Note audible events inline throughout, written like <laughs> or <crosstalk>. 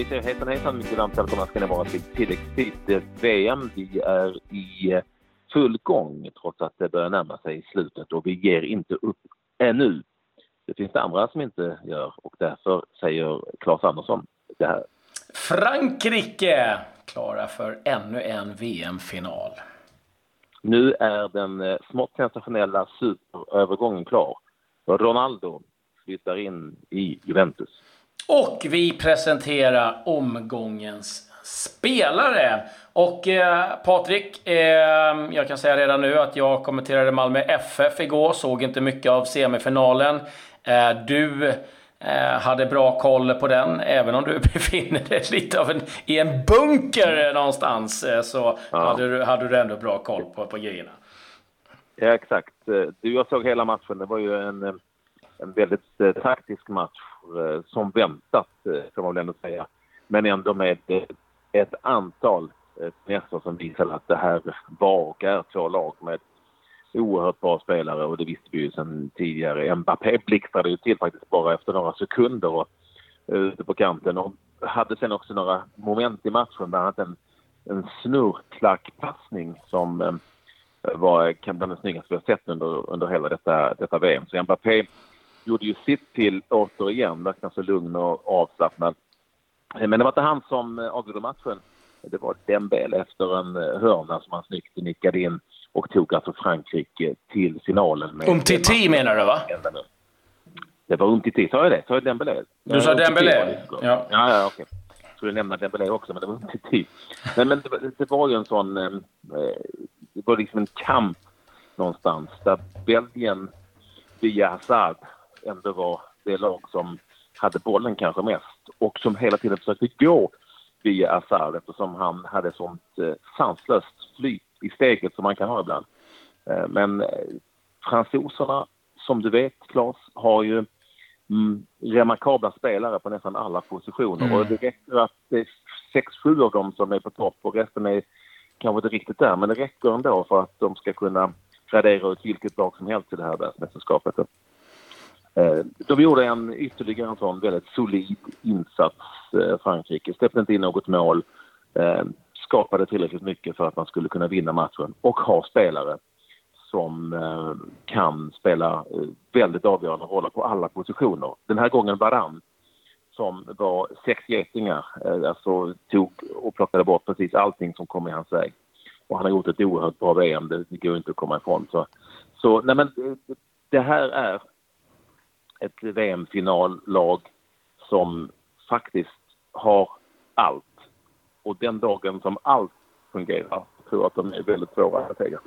vi säger hejsan hejsan, mycket varmt välkomna ska ni vara till tilläggstid VM. Vi är i eh, full gång trots att det börjar närma sig slutet och vi ger inte upp ännu. Det finns det andra som inte gör och därför säger Claes Andersson det här. Frankrike klara för ännu en VM-final. Nu är den eh, smått sensationella superövergången klar. Ronaldo flyttar in i Juventus. Och vi presenterar omgångens spelare. Och eh, Patrik, eh, jag kan säga redan nu att jag kommenterade Malmö FF igår, såg inte mycket av semifinalen. Eh, du eh, hade bra koll på den, även om du <laughs> befinner dig lite av en, i en bunker någonstans, eh, så ja. hade, du, hade du ändå bra koll på, på grejerna. Ja, exakt. Eh, du, jag såg hela matchen. Det var ju en en väldigt taktisk match eh, som väntat, eh, kan man väl ändå säga. Men ändå med eh, ett antal eh, finesser som visade att det här var och är två lag med oerhört bra spelare och det visste vi ju sedan tidigare. Mbappé blixtrade ju till faktiskt bara efter några sekunder och, ute på kanten och hade sen också några moment i matchen, bland annat en, en snurrklackpassning som var kan bland det snyggaste vi har sett under, under hela detta, detta VM. Så Mbappé gjorde ju sitt till återigen, verkligen så lugn och avslappnad. Men det var inte han som eh, avgjorde matchen. Det var Dembele efter en eh, hörna som han snyggt nickade in och tog alltså Frankrike till finalen. Med Umtiti menar du va? Det var Umtiti, sa jag det? Sa jag Dembele? Du sa Dembele? Ja, ja, ja okej. Jag skulle nämna Dembele också, men det var Umtiti. Men, men det, det, var ju en sån... Eh, det var liksom en kamp någonstans där Belgien via Hazard ändå var det lag som hade bollen kanske mest och som hela tiden försökte gå via Azar eftersom han hade sånt eh, sanslöst flyt i steget som man kan ha ibland. Eh, men eh, fransoserna, som du vet Claes, har ju mm, remarkabla spelare på nästan alla positioner mm. och det räcker att det är sex, sju av dem som är på topp och resten är kanske inte riktigt där men det räcker ändå för att de ska kunna radera ut vilket lag som helst i det här världsmästerskapet. Eh, de gjorde en ytterligare en sån väldigt solid insats, eh, Frankrike. Släppte inte in något mål, eh, skapade tillräckligt mycket för att man skulle kunna vinna matchen och ha spelare som kan spela väldigt avgörande roller på alla positioner. Den här gången Varann som var sex getingar, alltså tog och plockade bort precis allting som kom i hans väg. Och han har gjort ett oerhört bra VM, det går inte att komma ifrån. Så, så nej men, det här är ett VM-finallag som faktiskt har allt. Och den dagen som allt fungerar tror jag att de är väldigt svåra att segra.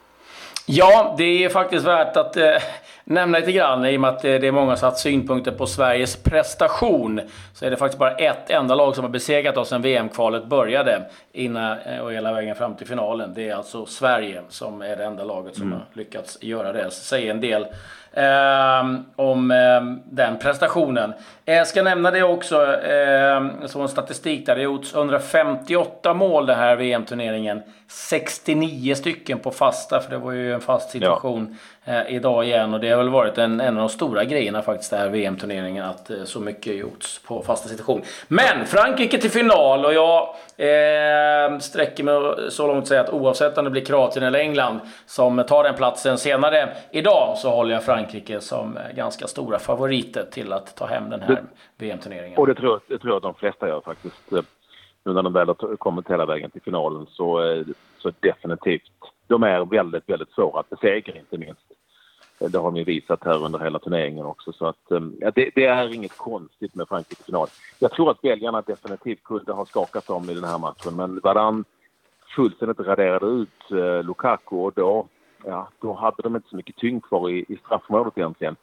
Ja, det är faktiskt värt att eh, nämna lite grann i och med att det är många som har synpunkter på Sveriges prestation. Så är det faktiskt bara ett enda lag som har besegrat oss sen VM-kvalet började innan, eh, och hela vägen fram till finalen. Det är alltså Sverige som är det enda laget som mm. har lyckats göra det. Så säger en del eh, om eh, den prestationen. Jag eh, ska nämna det också, eh, som en statistik där. Det har gjorts 158 mål den här VM-turneringen. 69 stycken på fasta, för det var ju en fast situation. Ja eh, idag igen. Och det har väl varit en, en av de stora grejerna faktiskt, den här VM-turneringen, att eh, så mycket gjorts på fasta situation. Men Frankrike till final och jag eh, sträcker mig så långt att säga att oavsett om det blir Kroatien eller England som tar den platsen senare idag så håller jag Frankrike som eh, ganska stora favoriter till att ta hem den här VM-turneringen. Och det tror, jag, det tror jag de flesta gör faktiskt. Nu när de väl har kommit hela vägen till finalen så, så definitivt. De är väldigt, väldigt svåra att besegra inte minst. Det har de visat här under hela turneringen också. Så att, eh, ja, det, det, är inget konstigt med Frankrike final. Jag tror att belgarna definitivt kunde ha skakat dem i den här matchen men Varann fullständigt raderade ut eh, Lukaku och då, ja, då hade de inte så mycket tyngd kvar i, i straffområdet egentligen.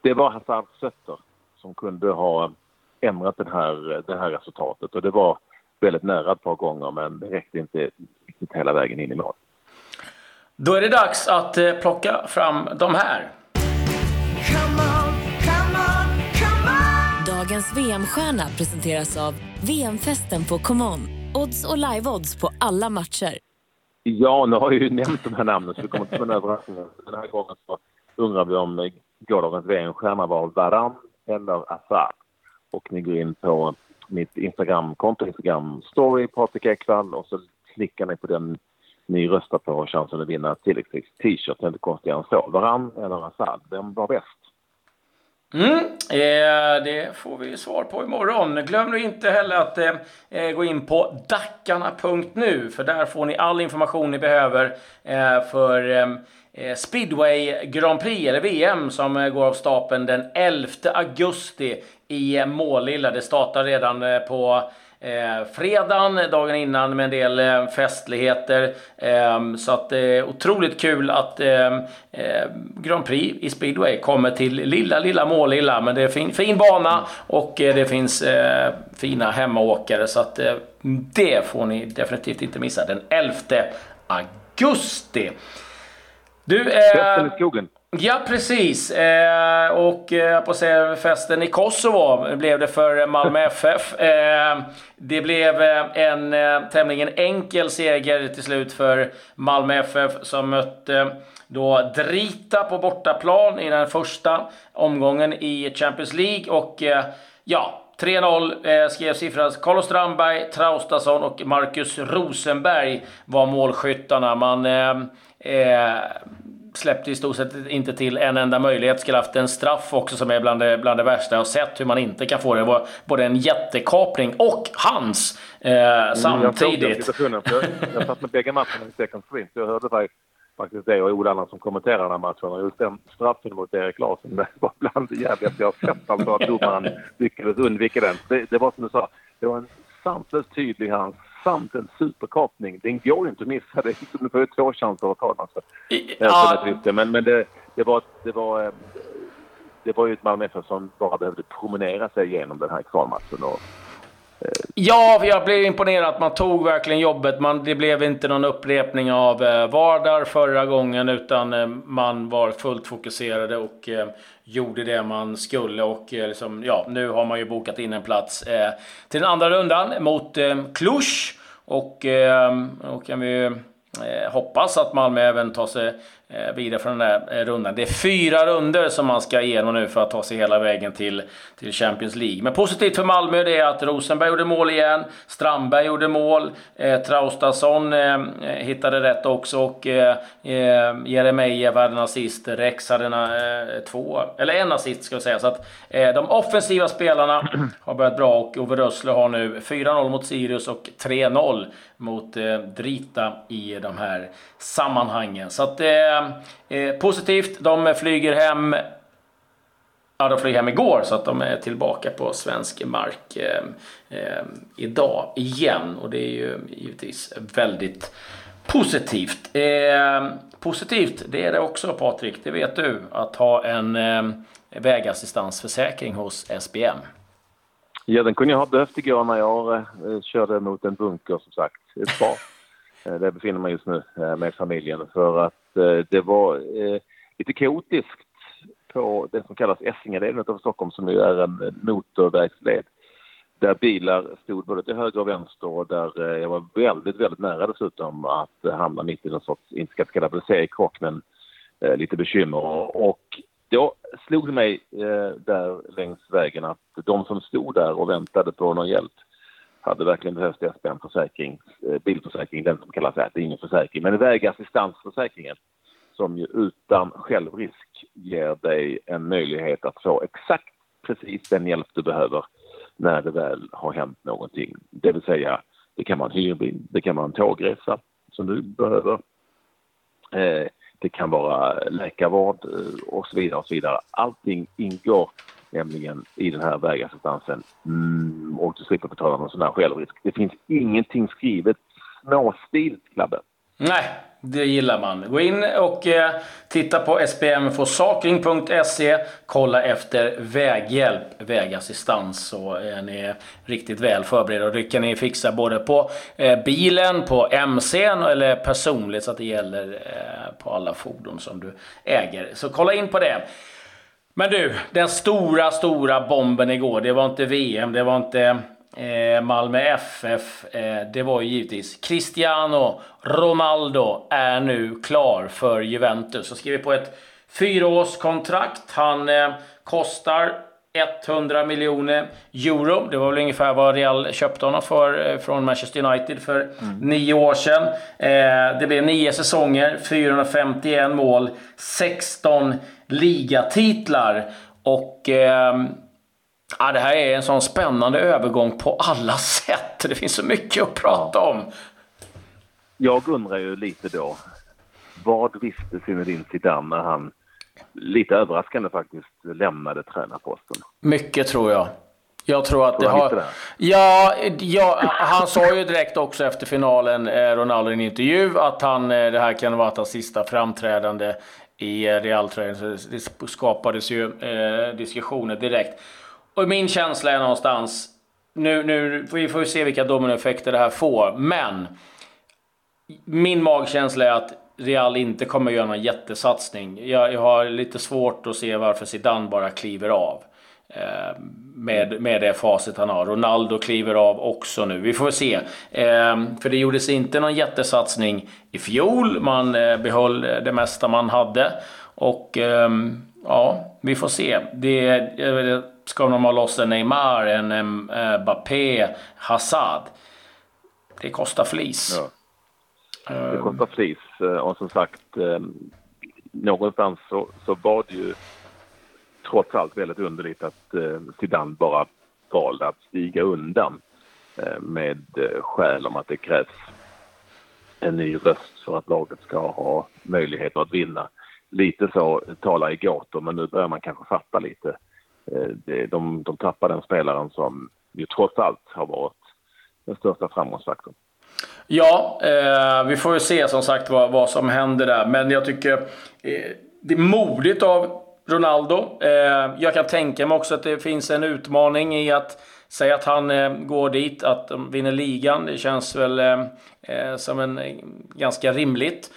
Det var Hazards fötter som kunde ha ändrat den här, det här resultatet och det var väldigt nära ett par gånger men det räckte inte riktigt hela vägen in i mål. Då är det dags att eh, plocka fram de här. Dagens VM-stjärna presenteras av VM-festen på ComeOn. Odds och live-odds på alla matcher. Ja, nu har jag ju nämnt de här namnen så vi kommer inte få en överraskning. Den här gången så undrar vi om gårdagens VM-stjärna var Varan eller Azar. Och ni går in på mitt Instagramkonto, Instagram story, Patrik Ekwall och så klickar ni på den ni röstar på chansen att vinna tilläggspris t-shirt. Det är inte konstigare än så. Varann eller Assad, vem var bäst? Mm, eh, det får vi svar på imorgon. Glöm nu inte heller att eh, eh gå in på dackarna.nu för där får ni all information ni behöver eh, för eh, eh Speedway Grand Prix, eller VM, som eh, går av stapeln den 11 augusti i Målilla. Det startar redan på Eh, fredagen, dagen innan, med en del eh, festligheter. Eh, så att det är otroligt kul att eh, eh, Grand Prix i speedway kommer till lilla, lilla Målilla. Men det är fin, fin bana och eh, det finns eh, fina hemmaåkare. Så att eh, det får ni definitivt inte missa den 11 augusti. Du, eh, i skogen. Ja, precis. Eh, och eh, på säga, festen i Kosovo blev det för Malmö <laughs> FF. Eh, det blev eh, en eh, tämligen enkel seger till slut för Malmö FF som mötte då Drita på bortaplan i den första omgången i Champions League. Och eh, ja, 3-0 eh, skrev siffran. Carlos Strandberg, Traustason och Marcus Rosenberg var målskyttarna. Man eh, släppte i stort sett inte till en enda möjlighet. Skulle haft en straff också som är bland det, bland det värsta jag har sett. Hur man inte kan få det. Det var både en jättekapning och hans eh, samtidigt. Mm, jag, jag, jag satt med bägge matcherna i second sprint. Jag hörde faktiskt det och Ola Annan som kommenterade den här matchen. Och just den straffen mot Erik Larsson, det var bland det jävligaste jag sett. Alltså att domaren lyckades undvika den. Det, det var som du sa, det var en sanslöst tydlig hans samt en superkapning. Den går ju inte att missa. Det liksom, du får ju två chanser att ta den. Alltså. Ja. Men, men det, det, var, det, var, eh, det var ju ett Malmö FF som bara behövde promenera sig igenom den här kvalmatchen. Och, eh. Ja, jag blev imponerad man tog verkligen jobbet. Man, det blev inte någon upprepning av eh, Vardar förra gången, utan eh, man var fullt fokuserade och eh, gjorde det man skulle. Och eh, liksom, ja, nu har man ju bokat in en plats eh, till den andra rundan mot eh, Cluj. Och eh, då kan vi eh, hoppas att Malmö även tar sig Eh, vidare från den där eh, rundan. Det är fyra runder som man ska igenom nu för att ta sig hela vägen till, till Champions League. Men positivt för Malmö det är att Rosenberg gjorde mål igen, Strandberg gjorde mål, eh, Traustason eh, eh hittade rätt också och eh, Jeremejeff hade en assist, Rex hade en, eh, två, eller en assist ska vi säga. Så att eh, de offensiva spelarna <clears throat> har börjat bra och Ove Rössle har nu 4-0 mot Sirius och 3-0 mot eh, Drita i de här sammanhangen. Så att eh, positivt. De flyger hem Ja, de flög hem igår så att de är tillbaka på svensk mark eh, eh, idag igen. Och det är ju givetvis väldigt positivt. Eh, positivt, det är det också Patrik, det vet du, att ha en eh, vägassistansförsäkring hos SBM. Ja, den kunde jag ha behövt igår när jag eh, körde mot en bunker som sagt. Ett par. Eh, där befinner man just nu eh, med familjen för att Eh, det var eh, lite kaotiskt på det som kallas Essingeleden utanför Stockholm som ju är en motorvägsled där bilar stod både till höger och vänster och där eh, jag var väldigt, väldigt nära dessutom att hamna mitt i någon sorts, inte ska kalla det seriekrock, men lite bekymmer. Och då slog det mig där längs vägen att de som stod där och väntade på någon hjälp hade verkligen behövt deras försäkring, eh, bilförsäkring, den som kallas det är ingen försäkring, men vägassistansförsäkringen som ju utan självrisk ger dig en möjlighet att få exakt precis den hjälp du behöver när det väl har hänt någonting. Det vill säga, det kan vara en hyrbil, det kan vara en tågresa som du behöver. Eh, det kan vara läkarvård eh, och så vidare och så vidare. Allting ingår nämligen i den här vägassistansen mm, och du slipper betala någon sån här självrisk. Det finns ingenting skrivet småstilt, Klabbe. Nej, det gillar man. Gå in och eh, titta på spmforsakring.se. Kolla efter väghjälp, vägassistans, så är ni riktigt väl förberedda. Och det kan ni fixa både på eh, bilen, på MCn eller personligt så att det gäller eh, på alla fordon som du äger. Så kolla in på det. Men du, den stora, stora bomben igår, det var inte VM, det var inte eh, Malmö FF. Eh, det var ju givetvis Cristiano Ronaldo är nu klar för Juventus. Han skriver på ett fyraårskontrakt. Han eh, kostar 100 miljoner euro. Det var väl ungefär vad Real köpte honom för eh, från Manchester United för mm. nio år sedan. Eh, det blev nio säsonger, 451 mål, 16 ligatitlar. Och... Eh, ja, det här är en sån spännande övergång på alla sätt. Det finns så mycket att prata om. Jag undrar ju lite då. Vad visste Zinedine Zidane när han lite överraskande faktiskt lämnade tränarposten. Mycket tror jag. Jag tror att det har... Det ja, ja, han sa ju direkt också efter finalen, eh, Ronaldo i en intervju, att han, eh, det här kan varit hans sista framträdande i eh, Realtröjan. Det skapades ju eh, diskussioner direkt. Och min känsla är någonstans, nu, nu vi får vi se vilka dominoeffekter det här får, men min magkänsla är att Real inte kommer göra någon jättesatsning. Jag, jag har lite svårt att se varför Zidane bara kliver av. Eh, med, med det facit han har. Ronaldo kliver av också nu. Vi får se. Eh, för det gjordes inte någon jättesatsning i fjol. Man eh, behöll det mesta man hade. Och eh, ja, vi får se. Det, eh, ska de ha loss en Neymar, en Mbappé, Hazard. Det kostar flis. Ja. Det ehm. kostar pris eh, och som sagt ehm, någonstans så, så var det ju trots allt väldigt underligt att eh, Zidane bara valde att stiga undan eh, med skäl om att det krävs en ny röst för att laget ska ha möjlighet att vinna. Lite så talar i gåtor, men nu börjar man kanske fatta lite. Eh, de, de tappar den spelaren som ju trots allt har varit den största framgångsfaktorn. Ja, eh, vi får ju se som sagt vad, vad som händer där. Men jag tycker eh, det är modigt av Ronaldo. Eh, jag kan tänka mig också att det finns en utmaning i att säga att han eh, går dit, att de vinner ligan. Det känns väl eh, eh som en eh, ganska rimligt.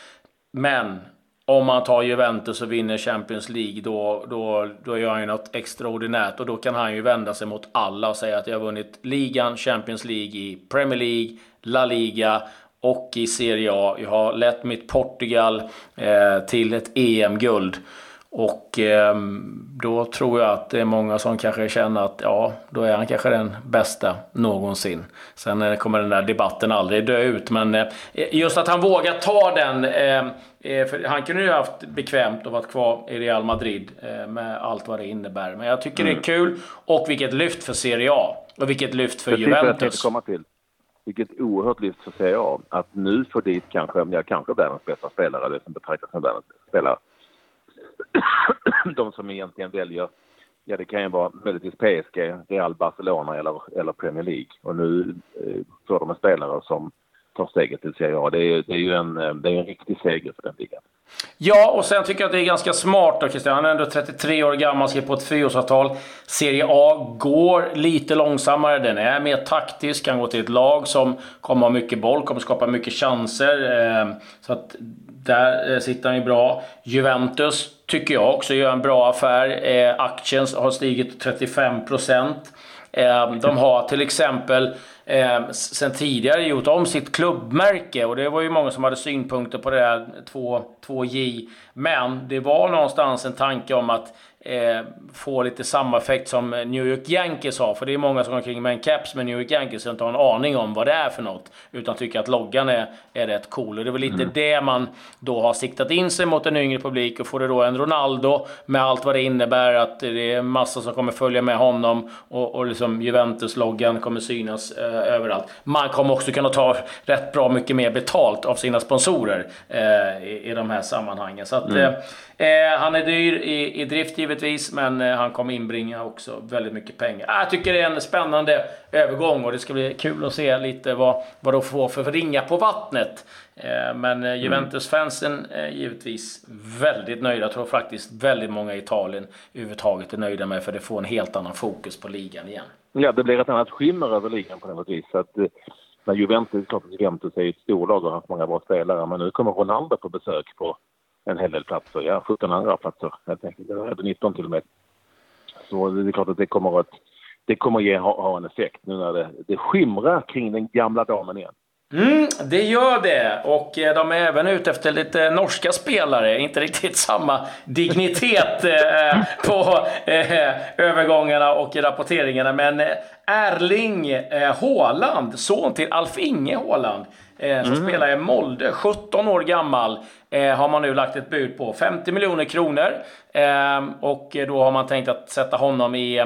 Men om man tar Juventus och vinner Champions League, då, då, då gör han ju något extraordinärt. Och då kan han ju vända sig mot alla och säga att jag har vunnit ligan, Champions League i Premier League, La Liga och i Serie A. Jag har lett mitt Portugal eh, till ett EM-guld. Och eh, då tror jag att det är många som kanske känner att ja, då är han kanske den bästa någonsin. Sen eh, kommer den där debatten aldrig dö ut, men eh, just att han vågar ta den. Eh, eh, för han kunde ju haft bekvämt att vara kvar i Real Madrid eh, med allt vad det innebär. Men jag tycker mm. det är kul och vilket lyft för Serie A. Och vilket lyft för Precis Juventus. komma till. Vilket oerhört lyft för Serie A. Att nu få dit kanske, ja, kanske världens bästa spelare, eller som betraktas som världens bästa spelare <coughs> de som egentligen väljer, ja det kan ju vara möjligtvis PSG, Real Barcelona eller, eller Premier League. Och nu eh, får de en spelare som tar steget till Serie A. Det är, det är ju en, eh, det är en riktig seger för den ligan. Ja, och sen tycker jag att det är ganska smart då Christian. Han är ändå 33 år gammal, skriver på ett fyraårsavtal. Serie A går lite långsammare. Den är mer taktisk, kan gå till ett lag som kommer ha mycket boll, kommer skapa mycket chanser. Ehm, så att där eh, sitter han ju bra. Juventus tycker jag också gör en bra affär. Eh, aktien har stigit 35%. Ehm, de har till exempel eh, sen tidigare gjort om sitt klubbmärke och det var ju många som hade synpunkter på det här 2, 2J. Men det var någonstans en tanke om att eh, få lite samma effekt som New York Yankees har. För det är många som går omkring med en caps med New York Yankees och inte har en aning om vad det är för något. Utan tycker att loggan är, är rätt cool. Och det är väl lite mm. det man då har siktat in sig mot en yngre publik. Och får det då en Ronaldo med allt vad det innebär. Att det är massa som kommer följa med honom. Och, och liksom Juventus-loggan kommer synas eh, överallt. Man kommer också kunna ta rätt bra mycket mer betalt av sina sponsorer eh, i, i de här sammanhangen. Så att, mm. eh, han är dyr i, i drift givetvis, men eh, han kommer inbringa också väldigt mycket pengar. Jag tycker det är en spännande övergång och det ska bli kul att se lite vad, vad de får för ringa på vattnet. Eh, men eh, mm. Juventus-fansen är givetvis väldigt nöjda. Jag tror faktiskt väldigt många i Italien överhuvudtaget är nöjda med för det får en helt annan fokus på ligan igen. Ja, det blir ett annat skimmer över ligan på något vis. Att, när Juventus, klart Juventus är ett storlag och har haft många bra spelare, men nu kommer Ronaldo på besök på en hel del platser. Ja, 17 andra platser helt enkelt. Eller 19 till och med. Så det är klart att det kommer att, det kommer ge, ha, ha en effekt nu när det, det skimrar kring den gamla damen igen. Mm, det gör det. Och eh, de är även ute efter lite norska spelare. Inte riktigt samma dignitet eh, på eh, övergångarna och rapporteringarna. Men Erling eh, Haaland, son till Alf Inge Haaland, eh, som mm. spelar i Molde, 17 år gammal, eh, har man nu lagt ett bud på. 50 miljoner kronor. Eh, och då har man tänkt att sätta honom i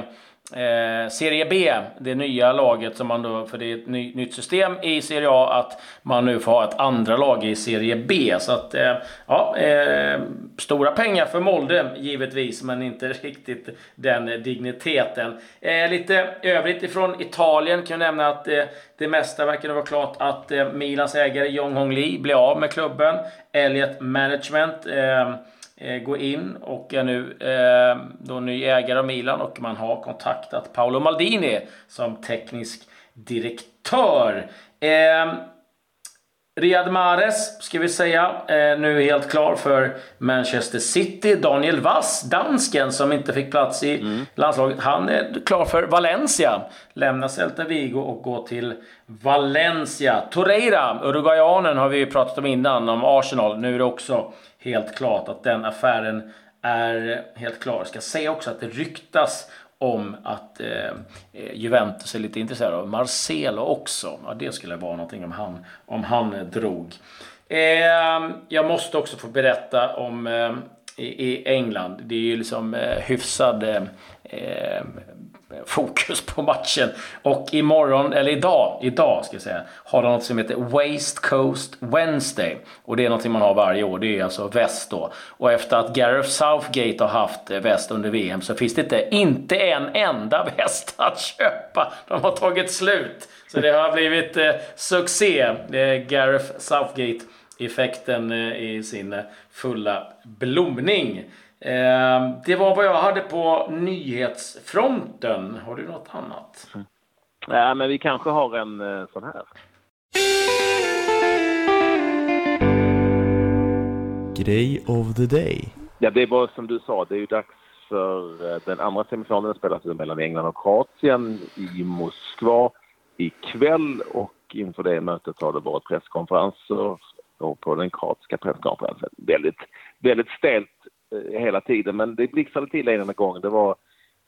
Eh, Serie B, det nya laget som man då, för det är ett ny, nytt system i Serie A, att man nu får ha ett andra lag i Serie B. Så att, eh, ja, eh, stora pengar för Molde givetvis, men inte <laughs> riktigt den digniteten. Eh, lite övrigt ifrån Italien kan jag nämna att eh, det mesta verkar vara klart att eh, Milans ägare Jong Hong Lee blir av med klubben. Elliot Management eh, gå in och är nu eh, då ny ägare av Milan och man har kontaktat Paolo Maldini som teknisk direktör. Eh, Riyad Mahrez ska vi säga, eh, nu helt klar för Manchester City. Daniel Wass, dansken som inte fick plats i mm. landslaget, han är klar för Valencia. Lämnar Celta Vigo och går till Valencia. Torreira, uruguayanen har vi ju pratat om innan, om Arsenal. Nu är det också helt klart att den affären är helt klar. Jag ska säga också att det ryktas om att eh, Juventus är lite intresserad av Marcelo också. Ja, det skulle vara någonting om han, om han drog. Eh, jag måste också få berätta om eh, i, England. Det är ju liksom eh, hyfsad eh, eh, fokus på matchen. Och imorgon, eller idag, idag ska jag säga, har de något som heter Waste Coast Wednesday. Och det är något man har varje år, det är alltså väst då. Och efter att Gareth Southgate har haft eh, väst under VM så finns det inte, inte en enda <laughs> väst att köpa. De har tagit slut. Så det har blivit eh, succé, eh, Gareth Southgate eh, i sin fulla blomning. Eh, det var vad jag hade på nyhetsfronten. Har du något annat? Mm. Ja, men vi kanske har en eh, sån här. Grej of the day. Ja, det är bara som du sa, det är ju dags för eh, den andra semifinalen spelas mellan England och Kroatien i Moskva ikväll och inför det mötet har det varit presskonferenser och på den kroatiska presskonferensen. Alltså, väldigt, väldigt stelt Eh, hela tiden. Men det blixtrade till en gång. Det var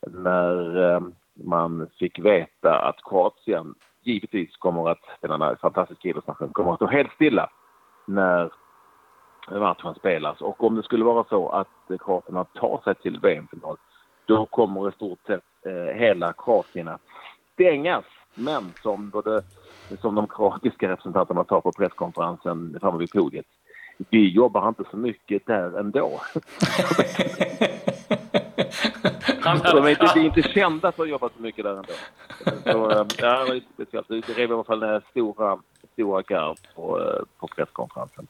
när eh, man fick veta att Kroatien givetvis kommer att, denna fantastiska idrottsnation, kommer att stå helt stilla när matchen spelas. Och om det skulle vara så att Kroatien tar sig till VM-final, då kommer i stort sett eh, hela Kroatien att stängas. Men som, både, som de kroatiska representanterna sa på presskonferensen framme vid podiet, vi jobbar inte så mycket där ändå. <laughs> de är inte, vi är inte kända för att jobba så mycket där ändå. Så, eh, ja, det var speciellt. Det rev i alla fall stora, stora garv på, eh, på presskonferensen.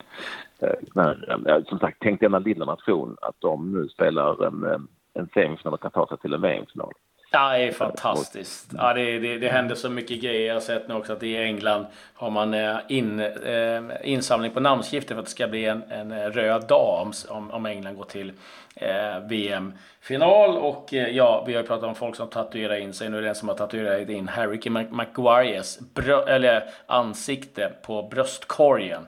Eh, när, som sagt, tänk denna lilla nation att de nu spelar en, en semifinal och kan ta sig till en VM-final. Ja, det är fantastiskt. Ja, det, det, det händer så mycket grejer. Jag har sett nu också att i England har man eh, in, eh, insamling på namnskrifter för att det ska bli en, en röd dag om, om England går till eh, VM-final. Och eh, ja, vi har pratat om folk som tatuerar in sig. Nu är det en som har tatuerat in Harry Maguires eller ansikte på bröstkorgen.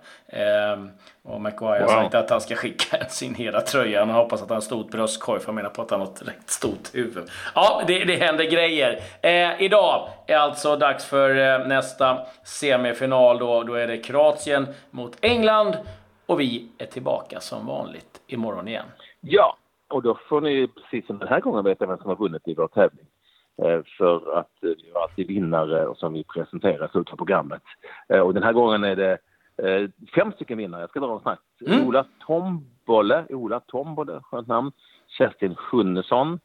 Eh, och Maguire wow. har sagt att han ska skicka <laughs> en signerad tröja. Han hoppas att han har stort bröstkorg för han menar på att han har ett rätt stort huvud. Ja, det, det händer grejer. Eh, idag är alltså dags för eh, nästa semifinal. Då, då är det Kroatien mot England. Och vi är tillbaka som vanligt imorgon igen. Ja, och då får ni precis som den här gången veta vem som har vunnit i vår tävling. Eh, för att vi har alltid vinnare som vi presenterar i slutet av programmet. Eh, och den här gången är det eh, fem stycken vinnare. Jag ska dra dem snabbt. Mm. Ola Tombolle, Ola Tombolle, skönt namn. Kerstin Sjunnesson.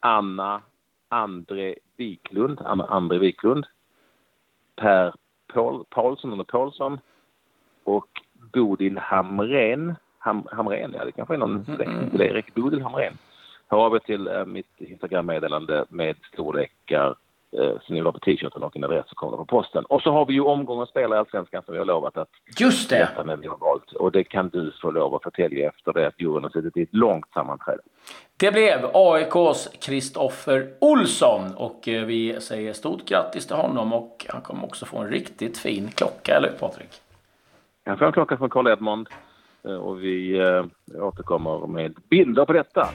Anna André Wiklund, Anna André Wiklund. Per Paul, Paulsson eller Paulsson. Och Bodil Hamrén. Ham, Hamrén, ja det kanske är någon släkt mm, till Erik. Bodil Hamrén. Hör av er till äh, mitt Instagram-meddelande med storlekar Eh, ha på t-shirten och en adress så kommer det på posten. Och så har vi ju omgången spelare i Allsvenskan som vi har lovat att Just det! när vi har valt. Och det kan du få lov att förtälja efter det att juryn har suttit i ett långt sammanträde. Det blev AIKs Kristoffer Olsson och eh, vi säger stort grattis till honom och han kommer också få en riktigt fin klocka, eller hur Patrik? Han får en klocka från Carl Edmond eh, och vi eh, återkommer med bilder på detta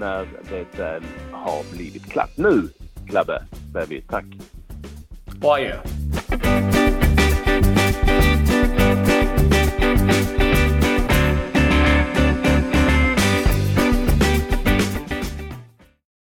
när det väl har blivit klart. Nu, Clabbe Bevy. Tack! Och adjö!